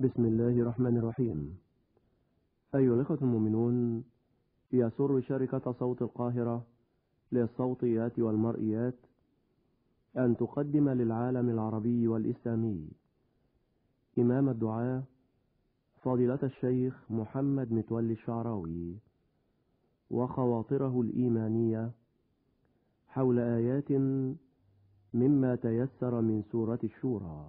بسم الله الرحمن الرحيم. أيها الأخوة المؤمنون يسر شركة صوت القاهرة للصوتيات والمرئيات أن تقدم للعالم العربي والإسلامي. إمام الدعاة فضيلة الشيخ محمد متولي الشعراوي وخواطره الإيمانية حول آيات مما تيسر من سورة الشورى.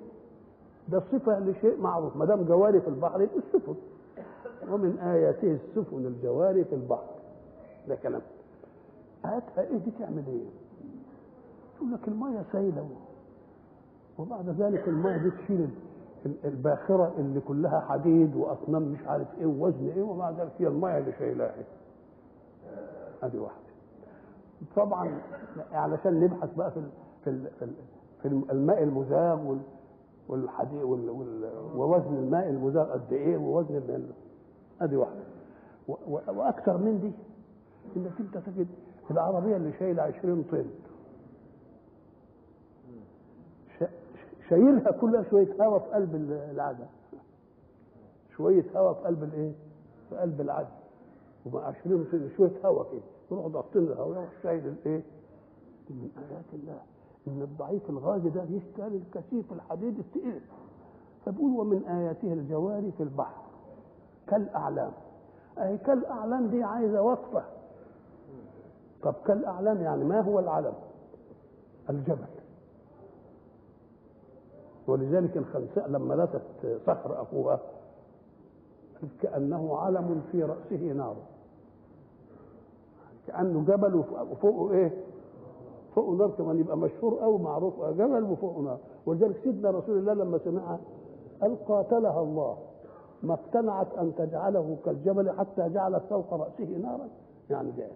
ده صفة لشيء معروف. ما دام جواري في البحر يبقى السفن. ومن آياته السفن الجواري في البحر. ده كلام. آياتها إيه؟ دي تعمل إيه؟ تقول لك المية سايلة وبعد ذلك المية دي تشيل الباخرة اللي كلها حديد وأصنام مش عارف إيه ووزن إيه ومع ذلك هي المية اللي شايلاها. هذه واحدة. طبعا علشان نبحث بقى في في في الماء المزاغ والحديد وال... وال... ووزن الماء المزار قد إيه؟ ووزن ال... ادي واحدة. و... و... وأكثر من دي. إنك أنت تجد العربية اللي شايلة 20 طن. شايلها كلها شوية هواء في قلب العدد شوية هواء في قلب الإيه؟ في قلب العدد ومع 20 طن شوية هواء كده. يروحوا ضاغطين الهواء يروح شايل الإيه؟ من آيات الله. إن الضعيف الغازي ده يشتري الكثيف الحديد الثقيل فبيقول ومن آياته الجواري في البحر كالأعلام. أي كالأعلام دي عايزة وصفة. طب كالأعلام يعني ما هو العلم؟ الجبل. ولذلك الخنساء لما لاتت صخر أخوها كأنه علم في رأسه نار. كأنه جبل وفوقه إيه؟ فوق نار كمان يبقى مشهور قوي معروف جبل وفوق نار ولذلك سيدنا رسول الله لما سمعها قال قاتلها الله ما اقتنعت أن تجعله كالجبل حتى جعلت فوق رأسه نارا. يعني ده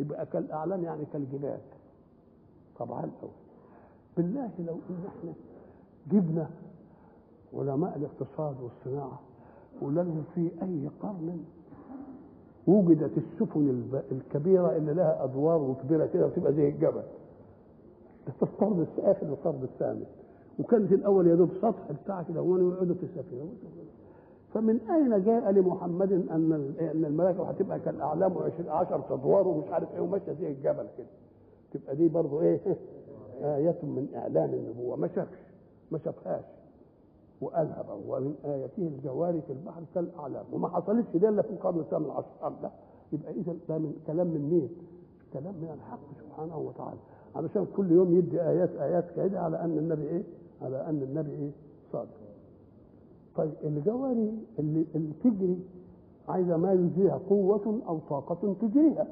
يبقى كالأعلام يعني كالجبال. طبعا قوي بالله لو إن إحنا جبنا علماء الاقتصاد والصناعة وقلنا في أي قرن وجدت السفن الكبيرة اللي لها أدوار وكبيره كده وتبقى زي الجبل. ده في القرن الثالث والقرن الثامن. وكانت الأول يا دوب سطح بتاع كده ويقعدوا في السفينة. فمن أين جاء لمحمد أن أن الملائكه هتبقى كالأعلام 10 أدوار ومش عارف إيه وماشية زي الجبل كده. تبقى دي برضه إيه؟ آية من إعلان النبوة. ما شافش. ما شافهاش. بقى ومن آياته الجواري في البحر كالأعلام وما حصلتش دي إلا في القرن الثامن عشر لا يبقى إذا ده من كلام من مين؟ كلام من الحق سبحانه وتعالى علشان كل يوم يدي آيات آيات كده على أن النبي إيه؟ على أن النبي إيه؟ صادق. طيب الجواري اللي, اللي تجري عايزة ما يجريها قوة أو طاقة تجريها.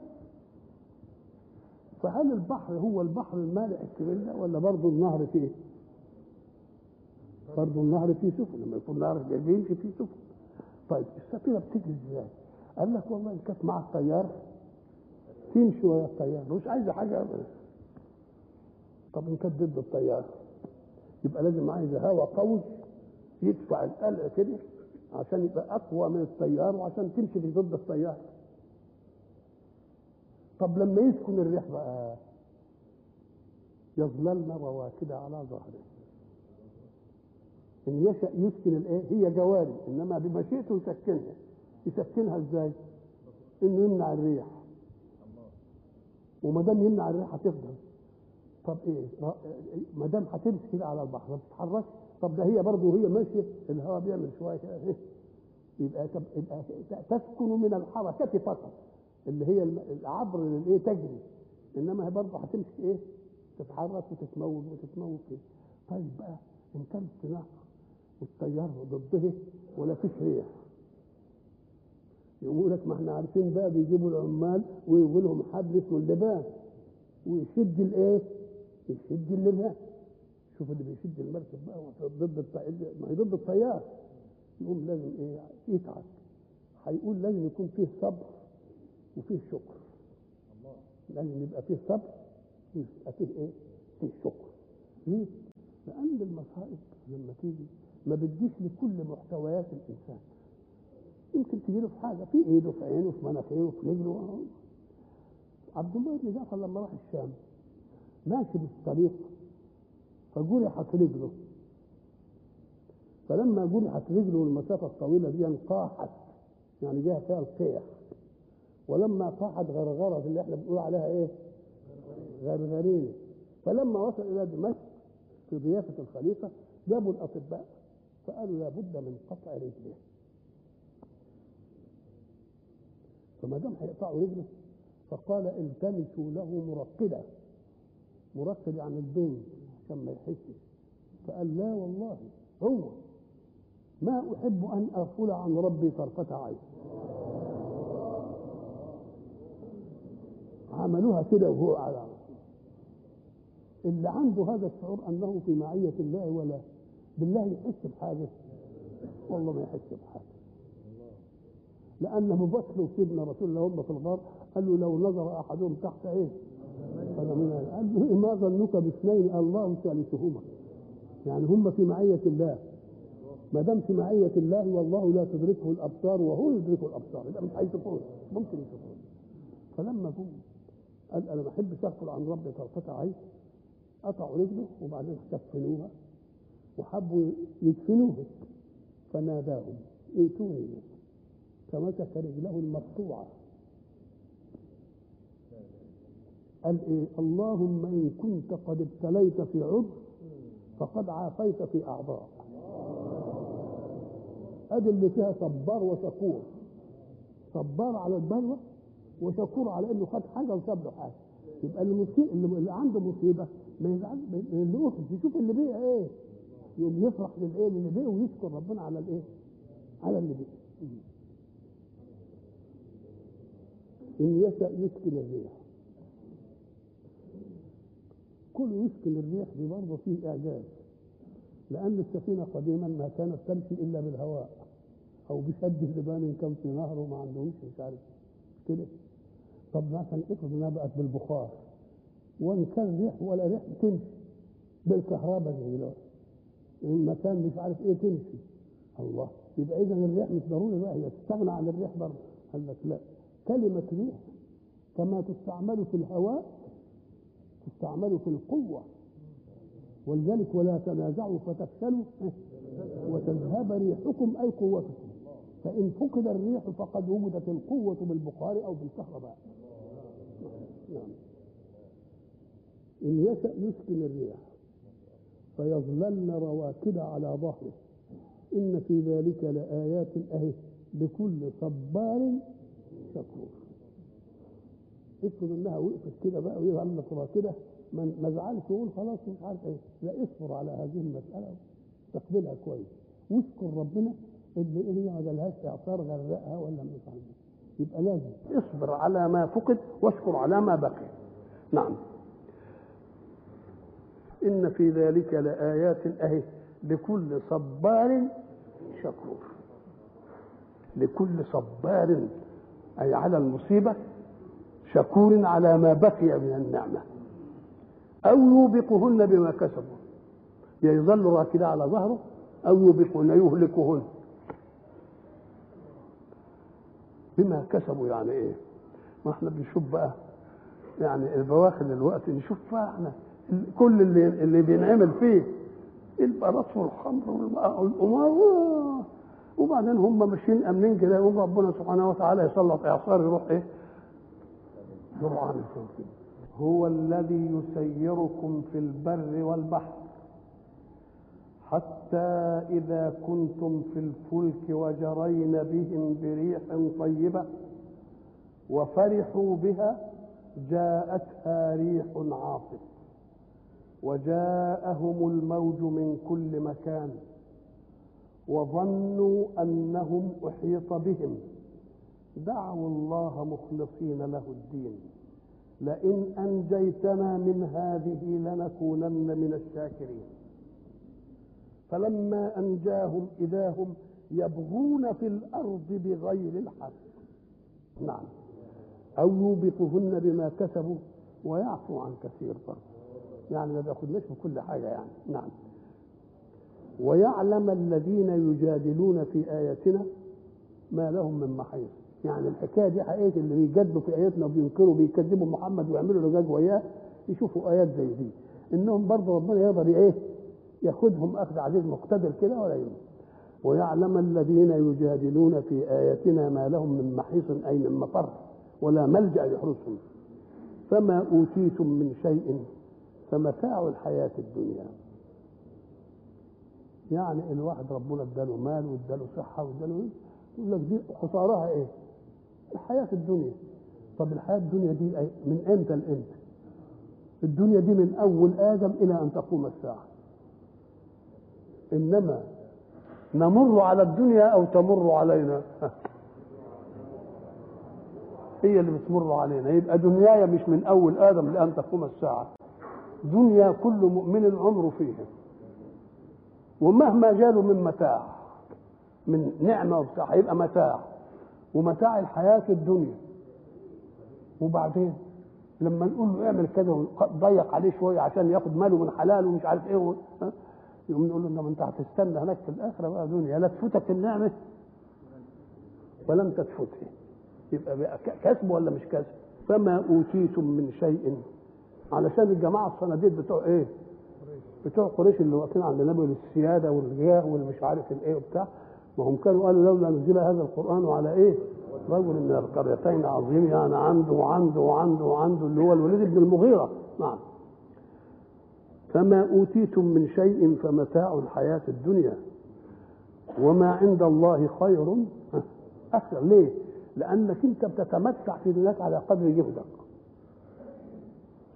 فهل البحر هو البحر المالح الكبير ولا برضه النهر فيه؟ برضه النهر فيه سفن لما يكون نهر بيمشي فيه سفن. طيب السفينة بتجري إزاي؟ قال لك والله كانت مع الطيار تمشي ويا الطيار مش عايزة حاجة أبدا. طب إن كانت ضد الطيار يبقى لازم عايزة هواء قوي يدفع القلع كده عشان يبقى أقوى من الطيار وعشان تمشي في ضد الطيار. طب لما يسكن الريح بقى يظللن رواكد على ظهره إن يشأ يسكن الإيه؟ هي جواري إنما بمشيئته يسكنها. يسكنها إزاي؟ إنه يمنع الريح. وما دام يمنع الريح هتفضل. طب إيه؟ ما دام هتمشي على البحر ما بتتحركش؟ طب ده هي برضه وهي ماشية الهواء بيعمل شوية. كده؟ يبقى يبقى تسكن من الحركة فقط اللي هي العبر للايه تجري. إنما هي برضه هتمشي إيه؟ تتحرك وتتموج وتتموج كده. طيب بقى إن كان اصطناع والتيار ضده ولا فيش ريح يقول لك ما إحنا عارفين بقى بيجيبوا العمال ويقول لهم حبل اسمه اللبان ويشد الايه؟ يشد اللبان شوف اللي بيشد المركب بقى ضد الطيار ما هي ضد التيار. يقوم لازم إيه؟ يتعب. هيقول لازم يكون فيه صبر وفيه شكر. لازم يبقى فيه صبر ويبقى فيه إيه؟ فيه شكر. ليه؟ لأن المصائب لما تيجي ما بتجيش لكل محتويات الإنسان. يمكن تجيله في حاجة في إيده في عينه في مناخيره في رجله. عبد الله بن جعفر لما راح الشام ماشي بالطريق فجرحت رجله. فلما جرحت رجله المسافة الطويلة دي انقاحت يعني جاء فيها القيح. ولما طاحت غرغرة اللي إحنا بنقول عليها إيه؟ غرغرينة فلما وصل إلى دمشق في ضيافة الخليفة جابوا الأطباء. فقالوا لابد من قطع رجله. فما دام هيقطعوا رجله فقال التمسوا له مرقدة مرقد يعني البين عشان ما يحسش. فقال لا والله هو. ما أحب أن أغفل عن ربي طرفة عين. عملوها كده وهو على اللي عنده هذا الشعور أنه في معية الله ولا بالله يحس بحاجة. والله ما يحس بحاجة. لأن ابو بكر وسيدنا رسول الله هم في الغار. قال له لو نظر أحدهم تحت إيه؟ قال له ما ظنك باثنين؟ الله ثالثهما يعني هم في معية الله. ما دام في معية الله والله لا تدركه الأبصار وهو يدركه الأبصار. يبقى مش هيشوفوه ممكن يشوفوه فلما جم قال أنا ما أحبش اغفل عن ربي طرفة عين قطعوا رجله وبعدين كفنوها وحبوا يدفنوه. فناداهم ائتوني فمسك رجله المقطوعة. قال إيه؟ اللهم إن كنت قد ابتليت في عضو فقد عافيت في أعضاء. ادي اللي فيها صبار وشكور. صبار على البلوى وشكور على إنه خد حاجة وساب له حاجة. يبقى المصيبة اللي عنده مصيبة ما يزعلش اللي يشوف اللي بيه إيه؟ يقوم يفرح للإيه؟ اللي بيه ويشكر ربنا على الإيه؟ على اللي إن يشاء يسكن الريح. كل يسكن الريح دي برضه فيه إعجاز. لأن السفينة قديما ما كانت تمشي إلا بالهواء أو بشد اللبان إن كان في نهر وما عندهمش مش عارف. كده. طب مثلا افرض إنها بقت بالبخار. وإن كان ريح ولا ريح تمشي. بالكهرباء زي دلوقتي. المكان مش عارف إيه تمشي. الله. يبقى اذا الريح مش ضروري بقى هي تستغنى عن الريح برضه. قال لك لا. كلمة ريح كما تستعمل في الهواء تستعمل في القوة. ولذلك ولا تنازعوا فتفشلوا وتذهب ريحكم أي قوتكم. فإن فقد الريح فقد وجدت القوة بالبخار أو بالكهرباء. نعم. إن يشأ يسكن الريح فيظللن رواكد على ظهره. إن في ذلك لآيات أهي لكل صبار شكور. افرض إنها وقفت كده بقى وهي عامله راكده ما ما زعلش ويقول خلاص مش عارف إيه. لا اصبر على هذه المسألة واستقبلها كويس. واشكر ربنا اللي هي ما جالهاش اعصار غرقها ولا مش عارف. يبقى لازم اصبر على ما فقد واشكر على ما بقي. نعم. إن في ذلك لآيات أهي. لكل صبار شكور. لكل صبار أي على المصيبة شكور على ما بقي من النعمة. أو يوبقهن بما كسبوا. يظل راكدا على ظهره أو يوبقهن يهلكهن. بما كسبوا يعني إيه؟ ما إحنا بنشوف بقى يعني البواخر دلوقتي نشوف بقى إحنا كل اللي اللي بينعمل فيه البلاط والخمر والقمار وبعدين هم ماشيين آمنين كده يقوم ربنا سبحانه وتعالى يسلط إعصار يروح إيه؟ كده هو الذي يسيركم في البر والبحر حتى إذا كنتم في الفلك وجرين بهم بريح طيبة وفرحوا بها جاءتها ريح عاصف وجاءهم الموج من كل مكان وظنوا أنهم أحيط بهم. دعوا الله مخلصين له الدين. لئن أنجيتنا من هذه لنكونن من الشاكرين. فلما أنجاهم إذا هم يبغون في الأرض بغير الحق. نعم. أو يوبقهن بما كسبوا ويعفو عن كثير. برضه يعني ما بياخدناش في كل حاجة يعني. نعم. ويعلم الذين يجادلون في آياتنا ما لهم من محيص. يعني الحكاية دي حقيقة اللي بيجادلوا في آياتنا وبينكروا بيكذبوا محمد ويعملوا لجاج وياه يشوفوا آيات زي دي. إنهم برضه ربنا يقدر إيه؟ ياخذهم أخذ عزيز مقتدر كده ولا يمكن ويعلم الذين يجادلون في آياتنا ما لهم من محيص أي من مفر ولا ملجأ يحرسهم فما أوتيتم من شيء فمتاع الحياة الدنيا. يعني الواحد ربنا اداله مال واداله صحة واداله إيه يقول لك دي خسارها إيه؟ الحياة الدنيا. طب الحياة الدنيا دي من إمتى لإمتى؟ الدنيا دي من أول آدم إلى أن تقوم الساعة. إنما نمر على الدنيا أو تمر علينا؟ هي اللي بتمر علينا. يبقى دنياي مش من أول آدم لأن تقوم الساعة. دنيا كل مؤمن عمره فيها. ومهما جاله من متاع من نعمة وبتاع هيبقى متاع. ومتاع الحياة الدنيا. وبعدين لما نقول له اعمل كذا ونضيق عليه شوية عشان ياخد ماله من حلال ومش عارف إيه. يقوم نقول له انما انت هتستنى هناك في الآخرة بقى دنيا. لا تفوتك النعمة. ولم تتفته يبقى بقى كسب ولا مش كسب؟ فما أوتيتم من شيء علشان الجماعة الصناديد بتوع إيه؟ بتوع قريش اللي واقفين عند النبي للسياده والجاه واللي مش عارف الايه وبتاع. ما هم كانوا قالوا لولا نزل هذا القرآن على إيه؟ رجل من القريتين عظيم يعني عنده وعنده وعنده وعنده اللي هو الوليد بن المغيرة. نعم. فما أوتيتم من شيء فمتاع الحياة الدنيا. وما عند الله خير. أكثر. ليه؟ لأنك أنت بتتمتع في دنياك على قدر جهدك.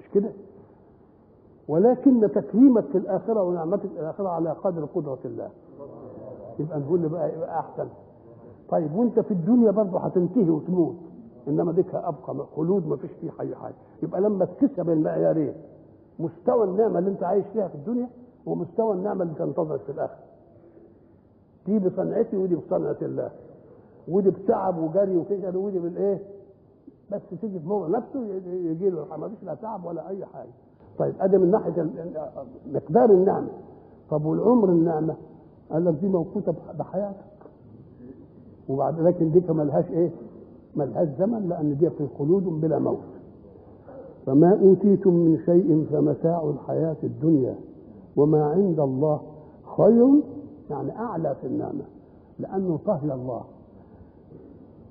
مش كده؟ ولكن تكريمك في الآخرة ونعمتك في الآخرة على قدر قدرة الله. يبقى نقول بقى يبقى أحسن. طيب وأنت في الدنيا برضه هتنتهي وتموت. إنما ديك أبقى خلود ما فيش فيه اي حاجة. يبقى لما تكسب المعيارين مستوى النعمة اللي أنت عايش فيها في الدنيا ومستوى النعمة اللي تنتظرك في الآخرة. دي بصنعتي ودي بصنعة الله. ودي بتعب وجري وكده ودي بالإيه؟ بس تيجي في موضع نفسه يجي له ما فيش لا تعب ولا أي حاجة. طيب أدي من ناحية مقدار النعمة. طب والعمر النعمة؟ قال لك دي موقوتة بحياتك. وبعد لكن دي ملهاش إيه؟ ملهاش زمن لأن دي في خلود بلا موت. فما أوتيتم من شيء فمتاع الحياة الدنيا وما عند الله خير يعني أعلى في النعمة لأنه طهي الله.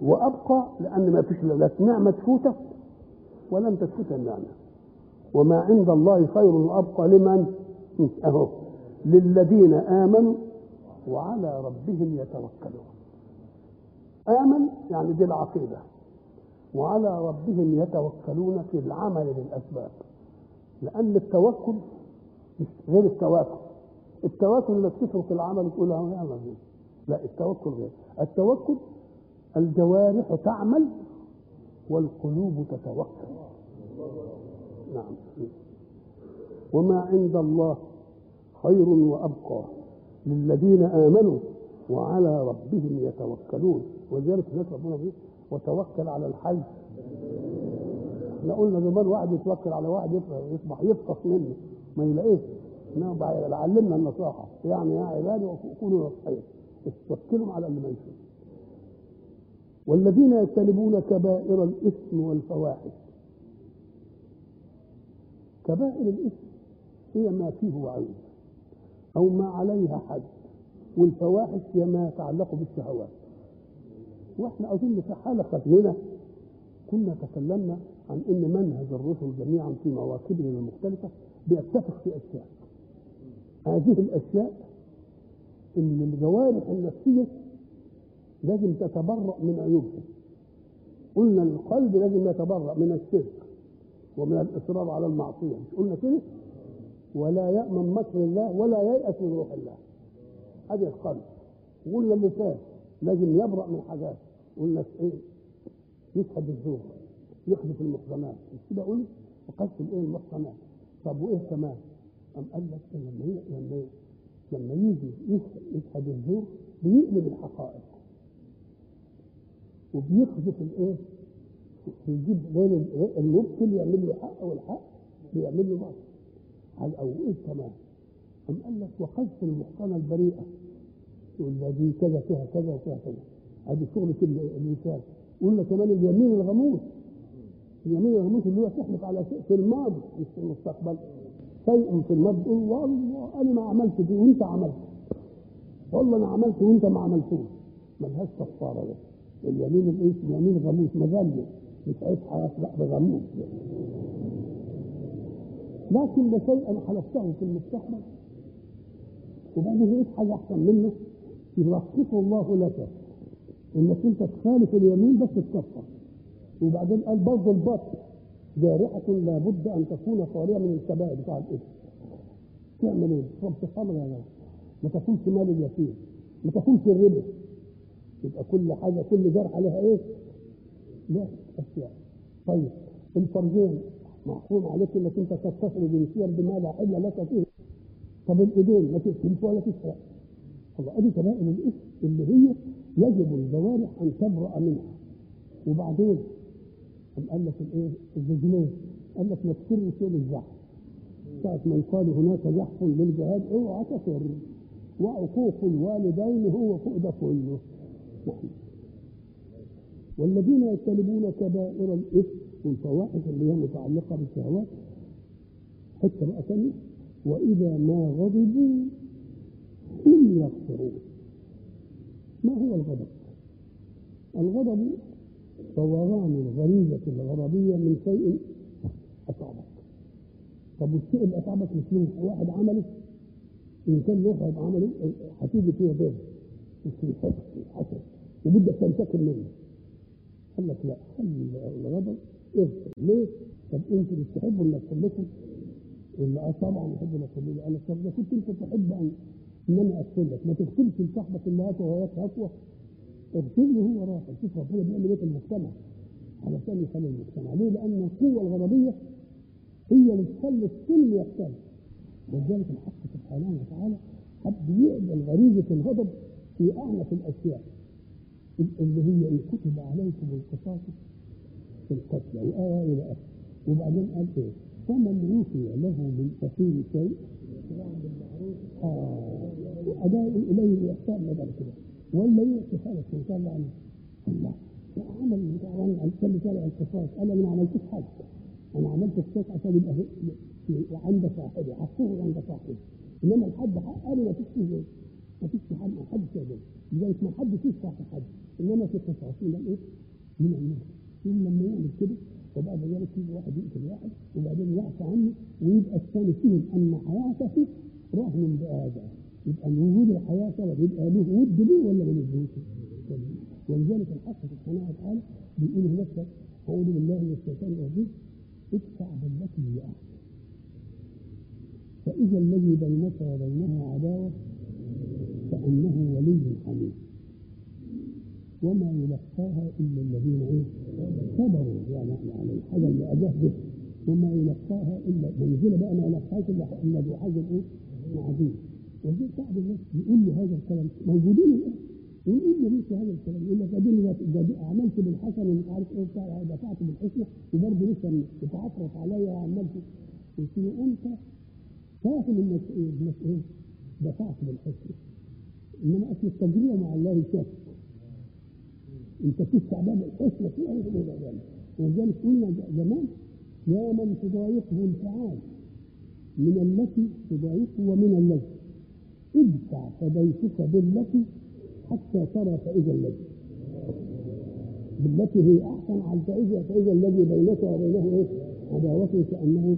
وأبقى لأن ما فيش لا نعمة تفوتك ولم تفوت النعمة. وما عند الله خير وأبقى لمن؟ أهو. للذين آمنوا وعلى ربهم يتوكلون. آمن يعني دي العقيدة. وعلى ربهم يتوكلون في العمل بالاسباب لأن التوكل غير التواكل. التواكل انك تترك العمل يعمل لا التوكل غير. التوكل الجوارح تعمل والقلوب تتوكل نعم. وما عند الله خير وأبقى للذين آمنوا وعلى ربهم يتوكلون. ولذلك هناك ربنا بيقول وتوكل على الحي. إحنا قلنا زمان واحد يتوكل على واحد يصبح يفقص منه. ما يلاقيش انما علمنا النصيحه يعني يا عبادي كونوا نصحين توكلوا على اللي ما يشوف والذين يجتنبون كبائر الإثم والفواحش. كبائر الإثم هي ما فيه وعيد أو ما عليها حد والفواحش هي ما يتعلق بالشهوات. وإحنا اظن في حلقه هنا كنا تكلمنا عن إن منهج الرسل جميعا في مواكبهم المختلفة بيتفق في أشياء. هذه الأشياء إن الجوارح النفسية لازم تتبرأ من عيوبها. قلنا القلب لازم يتبرأ من الشرك ومن الاصرار على المعصية. مش قلنا كده؟ ولا يأمن مكر الله ولا ييأس من روح الله. هذه القلب. وقلنا اللسان لازم يبرأ من حاجات. قلنا إيه يشهد الزور يحدث المحصنات مش كده قلنا؟ وقذف الإيه؟ المحصنات طب وإيه كمان؟ أم قال لك إيه؟ لما لما لما يجي يشهد الزور بيقلب الحقائق. وبيقذف الإيه؟ بيجيب بين المبطل يعمل له حق والحق بيعمل له باطل على أو إيه كمان؟ أم قال لك وقذف المحصنة البريئة. يقول دي كذا فيها كذا وفيها كذا. هذه شغلة اللسان قلنا كمان اليمين الغموس. اليمين الغموس اللي هو تحلف على شيء في الماضي مش في المستقبل. شيء في الماضي. تقول والله أنا ما عملت دي وانت عملت والله أنا عملت وانت ما عملتوش ملهاش كفارة ده. اليمين الايه اليمين غموس مذله مش عيب لا بغموس. لكن ده شيء أنا حلفته في المستقبل وبعدين لقيت حاجة أحسن منه يلخصه الله لك إنك أنت تخالف اليمين بس تكفر وبعدين قال برضه البطن جارحة لابد أن تكون خالية من الكبائر. بتاع الاثم تعمل إيه؟ تشرب خمر يا جماعة ما تاكلش مال اليتيم. ما تاكلش الربا يبقى كل حاجة كل جرح عليها إيه؟ لا اشياء طيب الفرجين محكوم عليك إنك أنت تتصل جنسيا بما لا حل لك فيه. طب الإيدين ما تقتلش ولا تسرق الله أدي كبائر الاثم اللي هي يجب الجوارح أن تبرأ منها. وبعدين قال لك الإيه؟ الرجلين قال لك ما تسرش يوم الزحف ساعة ما يقال هناك زحف للجهاد اوعى تسر وعقوق الوالدين هو فوق ده كله. نعم. والذين يجتنبون كبائر الإثم والفواحش اللي هي متعلقه بالشهوات حتى بقى ثانية وإذا ما غضبوا هم يغفرون ما هو الغضب؟ الغضب فوران الغريزة الغضبية من شيء أصابك طب والشيء اللي أصابك مش له واحد عمله إن كان واحد عمله هتيجي فيه ضرر وفي حقد وحسد وبدك تنتقم منه قال لك لا خلي الغضب اغفر ليه؟ طب أنت مش تحبوا انك تخلصوا ولا آه طبعا أحب انك تخلصوا قال لك طب ده كنت أنت تحب ان إن أنا اغفر لك ما تغفرش لصاحبك اللي هاته وهيك هفوه اغفر له هو راحه شوف ربنا بيعمل إيه في المجتمع. علشان يخلي المجتمع. ليه؟ لأن القوة الغضبيه هي اللي تخلي الكل يختلف. ولذلك الحق سبحانه وتعالى حب يقبل غريزة الغضب في اعنف الأشياء. اللي هي إن كتب عليكم القصاص في القتلى وآية إلى آخره. وبعدين قال إيه؟ فمن وفي له من أخيه شيء؟ آه. أداء إليه الإحسان ما بعد كده. ولا يعطي خالص من كان عنه الله. عمل بتاع عن كل شارع القصاص. أنا ما عملتش حاجة أنا عملت القصاص عشان يبقى عند صاحبي حقه عند صاحبي. إنما الحد حق أنا ما فيش ما فيش حد ما حدش يقدر لذلك ما حدش يشفع في حد إنما في قصاص من إيه؟ من الناس. ثم لما يعمل كده وبعد ذلك يجي واحد يقتل واحد وبعدين يعفى عنه ويبقى الثاني فيهم. ان حياته رهن بهذا يبقى من وجود الحياة سبب يبقى له ود ليه ولا ما لهوش؟ ولذلك الحق سبحانه وتعالى بيقول هناك أعوذ بالله من الشيطان الرجيم. ادفع بالتي هي أحسن. فإذا الذي بينك وبينه عداوة كانه ولي حميد. وما يلقاها إلا الذين إيه؟ صبروا. يعني على الحاجة اللي اجاه وما يلقاها الا منزله بقى ما يلقاهاش الا إلا ذو حظ إيه؟ عظيم. ولذلك بعض الناس يقول له هذا الكلام. موجودين الان ويقول له مثل هذا الكلام. يقول لك اديني عملت بالحسن ومش عارف إيه بتاع دفعت بالحسنى وبرضه لسه بتعفرت عليا وعملت قلت له أنت فاهم إيه؟ إنك إيه؟ دفعت بالحسنى إنما أصل التجربه مع الله شك انت تدفع باب الحسنى في اي إلى ذلك. ولذلك قلنا زمان يا من تضايقه الفعال من التي تضايقه ومن الذي. ادفع فديتك بالتي حتى ترى فإذا الذي. بالتي هي أحسن على فإذا فإذا الذي بينك وبينه إيه؟ عداوة كأنه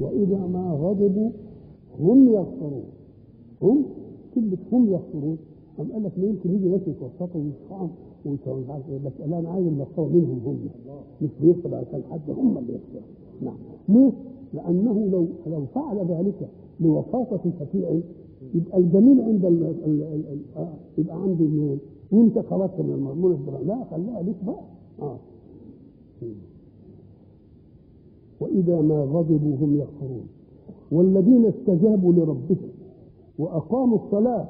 وإذا ما غضبوا هم يغفرون. هم كلمة هم يغفرون أم قال لك ما يمكن يجي ناس يتوسطوا ويصحوا ويسووا مش عارف إيه بس لا أنا عايز المغفرة منهم هم. مش بيغفر عشان حد هم اللي يغفروا نعم. ليه؟ لأنه لو لو فعل ذلك لوساطة شفيع يبقى الجميل عند ال ال ال ال آه يبقى عند مين؟ وأنت خرجت من الدراسي لا خليها ليك بقى. آه. وإذا ما غضبوا هم يغفرون. والذين استجابوا لربهم وأقاموا الصلاة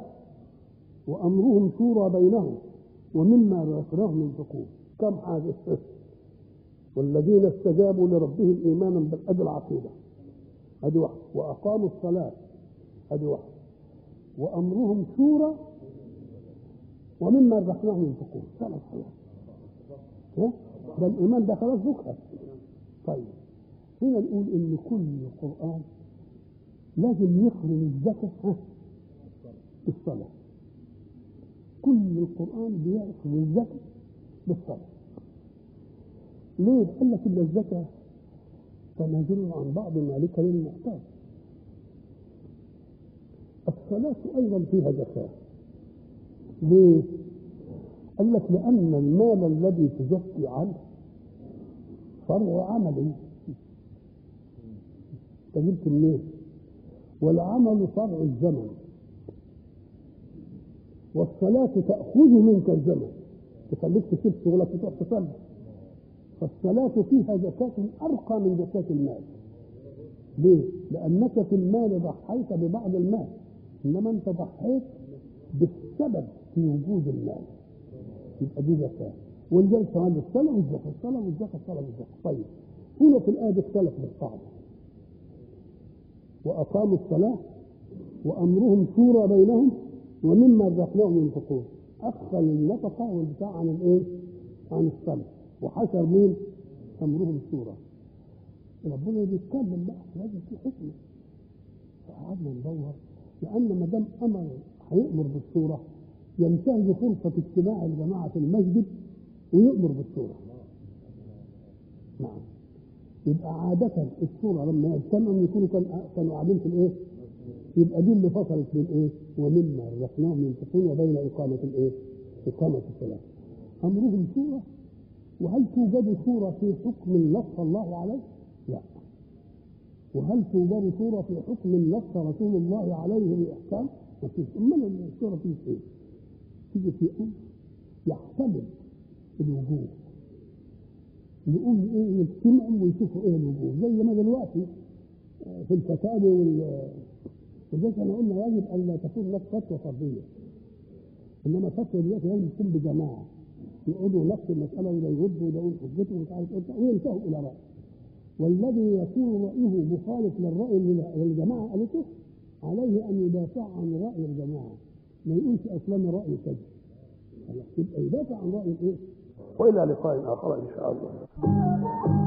وأمرهم شورى بينهم ومما رزقناهم ينفقون. كم حاجة والذين استجابوا لربهم إيمانا بالأدى العقيدة. هذه واحدة. وأقاموا الصلاة. هذه واحدة. وأمرهم شورى ومما رزقناهم ينفقون. ثلاث حاجات؟ ده الإيمان ده خلاص ذكر طيب. هنا نقول إن كل القرآن لازم يخرج الزكاة؟ بالصلاة كل القرآن بيأخذ الزكاة بالصلاة ليه؟ قال لك إن الزكاة تنازل عن بعض مالك للمحتاج الصلاة أيضا فيها زكاة ليه؟ قال لك لأن المال الذي تزكي عنه فرع عملي أنت جبت منين؟ والعمل فرع الزمن والصلاة تأخذ منك الزمن. تخليك تسيب شغلك وتروح تصلي. فالصلاة فيها زكاة أرقى من زكاة المال. ليه؟ لأنك في المال ضحيت ببعض المال. إنما أنت ضحيت بالسبب في وجود المال. يبقى دي زكاة. ولذلك كمان الصلاة والزكاة. الصلاة والزكاة الصلاة والزكاة. طيب هنا في الآية اختلف بالقاعدة. وأقاموا الصلاة وأمرهم شورى بينهم ومما رزقناهم ينفقون أخذ النفقة والبتاع عن الإيه؟ عن الصلاة وحشر مين؟ أمرهم شورى ربنا بيتكلم بقى لازم في حكمة فقعدنا ندور لأن ما دام أمر هيأمر بالشورى ينتهز فرصة اجتماع الجماعة في المسجد ويأمر بالشورى نعم يبقى عادة الشورى لما يجتمعوا يكونوا كانوا قاعدين في الإيه؟ يبقى دي اللي فصلت بين إيه؟ ومما رزقناهم ينفقون وبين إقامة الإيه؟ إقامة الصلاة. أمرهم شورى وهل توجد شورى في حكم نص الله عليه؟ لا. وهل توجد شورى في حكم نص رسول الله عليه بإحكام؟ ما فيش، أمال الشورى فيه إيه؟ تيجي في أمر يحتمل الوجوب. يقوم إيه يجتمعوا ويشوفوا إيه الوجوب زي ما دلوقتي في الفتاوى وال وذلك انا قلنا يجب أن لا تكون لك فتوى فردية. إنما فتوى دلوقتي لازم تكون بجماعة. يقعدوا نفس المسألة وده يرد وده يقول حجته ومش عارف إيه وينتهوا إلى رأي. والذي يكون رأيه مخالف للرأي اللي الجماعه قالته عليه أن يدافع عن رأي الجماعة. ما يقولش أصلا رأي كذا. يبقى يدافع عن رأي الإيه؟ وإلى لقاء آخر إن شاء الله.